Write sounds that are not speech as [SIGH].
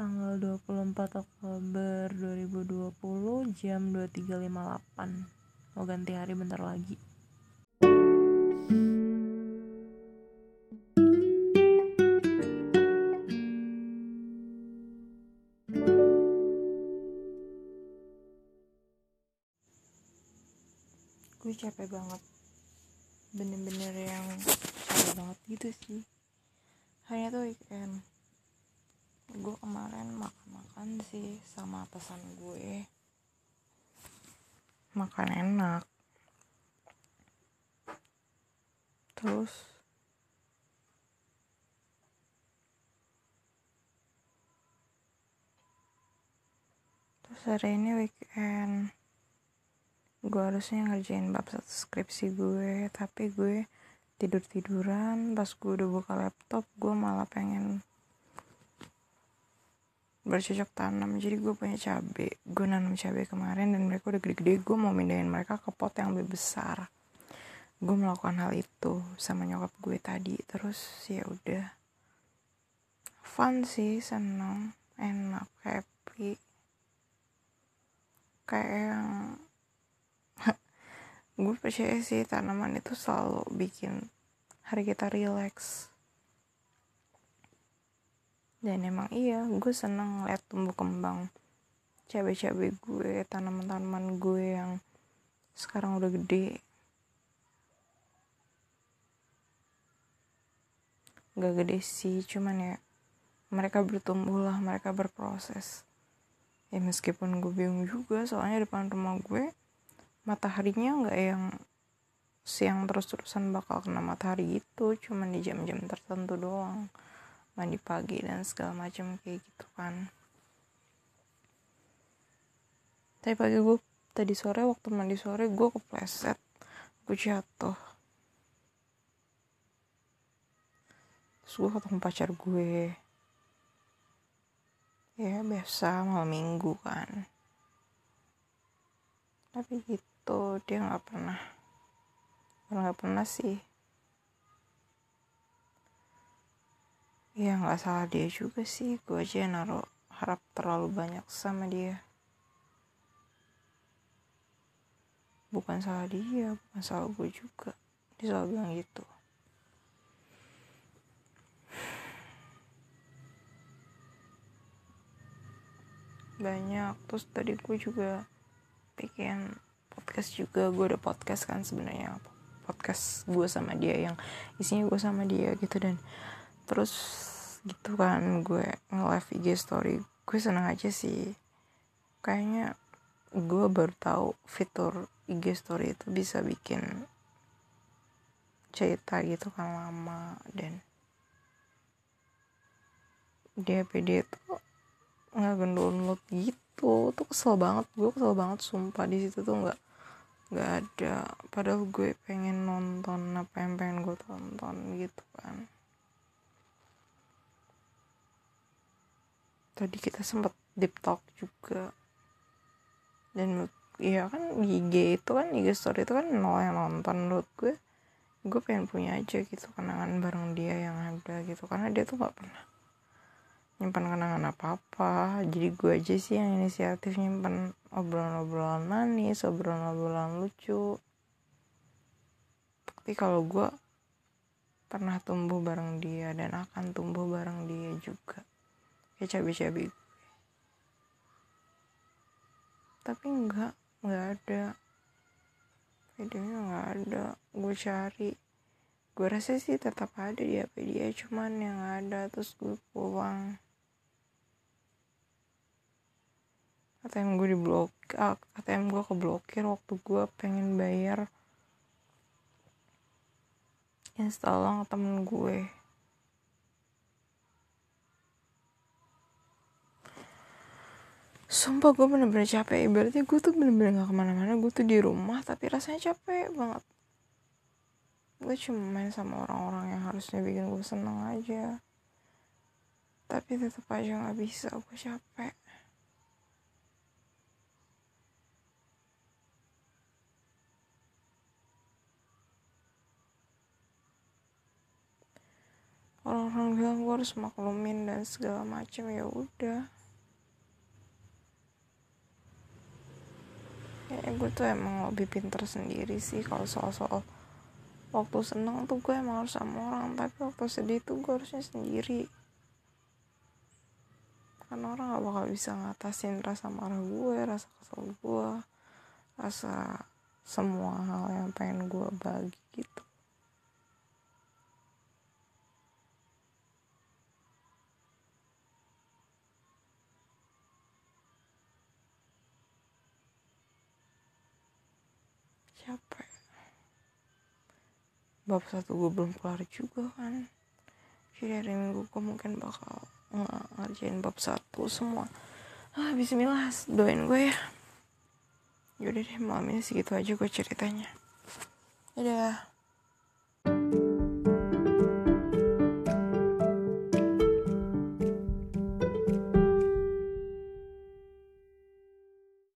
tanggal 24 Oktober 2020 jam 23.58 mau ganti hari bentar lagi. Gue capek banget. Bener-bener yang capek banget gitu sih. Hanya tuh weekend gue kemarin makan-makan sih sama atasan gue. Makan enak. Terus terus hari ini weekend gue harusnya ngerjain bab satu skripsi gue tapi gue tidur tiduran pas gue udah buka laptop gue malah pengen bercocok tanam. Jadi gue punya cabe gue nanam cabe kemarin dan mereka udah gede-gede. Gue mau mindahin mereka ke pot yang lebih besar. Gue melakukan hal itu sama nyokap gue tadi. Terus ya udah. Fun sih seneng enak happy. Kayak yang [LAUGHS] gue percaya sih tanaman itu selalu bikin hari kita relax dan emang iya gue seneng ngeliat tumbuh kembang cabai-cabai gue tanaman-tanaman gue yang sekarang udah gede. Gak gede sih cuman ya mereka bertumbuh lah mereka berproses. Ya meskipun gue bingung juga soalnya depan rumah gue mataharinya nggak yang siang terus-terusan bakal kena matahari itu cuman di jam-jam tertentu doang mandi pagi dan segala macam kayak gitu kan. Tapi pagi gue tadi sore waktu mandi sore gue kepleset. Gue jatuh. Terus gue ketemu pacar gue. Ya biasa malam minggu kan. Tapi gitu dia nggak pernah. Nggak pernah sih ya nggak salah dia juga sih. Gue aja naruh harap terlalu banyak sama dia. Bukan salah dia bukan salah gue juga. Dia selalu bilang gitu. Banyak. Terus tadi gue juga bikin podcast juga. Gue ada podcast kan sebenarnya. Podcast gue sama dia yang isinya gue sama dia gitu. Dan terus gitu kan gue nge-live IG story gue seneng aja sih. Kayaknya gue baru tahu fitur IG story itu bisa bikin cerita gitu kan lama dan dia PD tuh nggak download gitu. Tuh kesel banget gue kesel banget sumpah di situ tuh nggak nggak ada. Padahal gue pengen nonton apa yang pengen gue tonton gitu kan tadi kita sempat deep talk juga. Dan iya kan IG itu kan IG story itu kan nol yang nonton menurut gue. Gue pengen punya aja gitu kenangan bareng dia yang ada gitu. Karena dia tuh gak pernah nyimpan kenangan apa-apa. Jadi gue aja sih yang inisiatif nyimpan obrolan-obrolan manis obrolan-obrolan lucu. Tapi kalau gue pernah tumbuh bareng dia dan akan tumbuh bareng dia juga kayak cabai-cabai gue tapi enggak enggak ada. Videonya enggak ada. Gue cari. Gue rasa sih tetap ada di HP dia cuman yang ada terus gue pulang. ATM gue diblok ATM gue keblokir waktu gue pengen bayar install temen gue sumpah gue bener-bener capek. Ibaratnya gue tuh bener-bener gak ke mana-mana. Gue tuh di rumah tapi rasanya capek banget. Gue cuma main sama orang-orang yang harusnya bikin gue seneng aja. Tapi tetap aja gak bisa gue capek. Orang orang bilang gue harus maklumin dan segala macam ya udah ya gue tuh emang lebih pinter sendiri sih kalau soal-soal waktu seneng tuh gue emang harus sama orang tapi waktu sedih tuh gue harusnya sendiri. Karena orang gak bakal bisa ngatasin rasa marah gue rasa kesel gue rasa semua hal yang pengen gue bagi gitu capek. Bab satu gue belum kelar juga kan. Jadi hari minggu gue mungkin bakal ngerjain bab satu semua. Ah bismillah doain gue ya. Yaudah deh malam ini segitu aja gue ceritanya. Dadah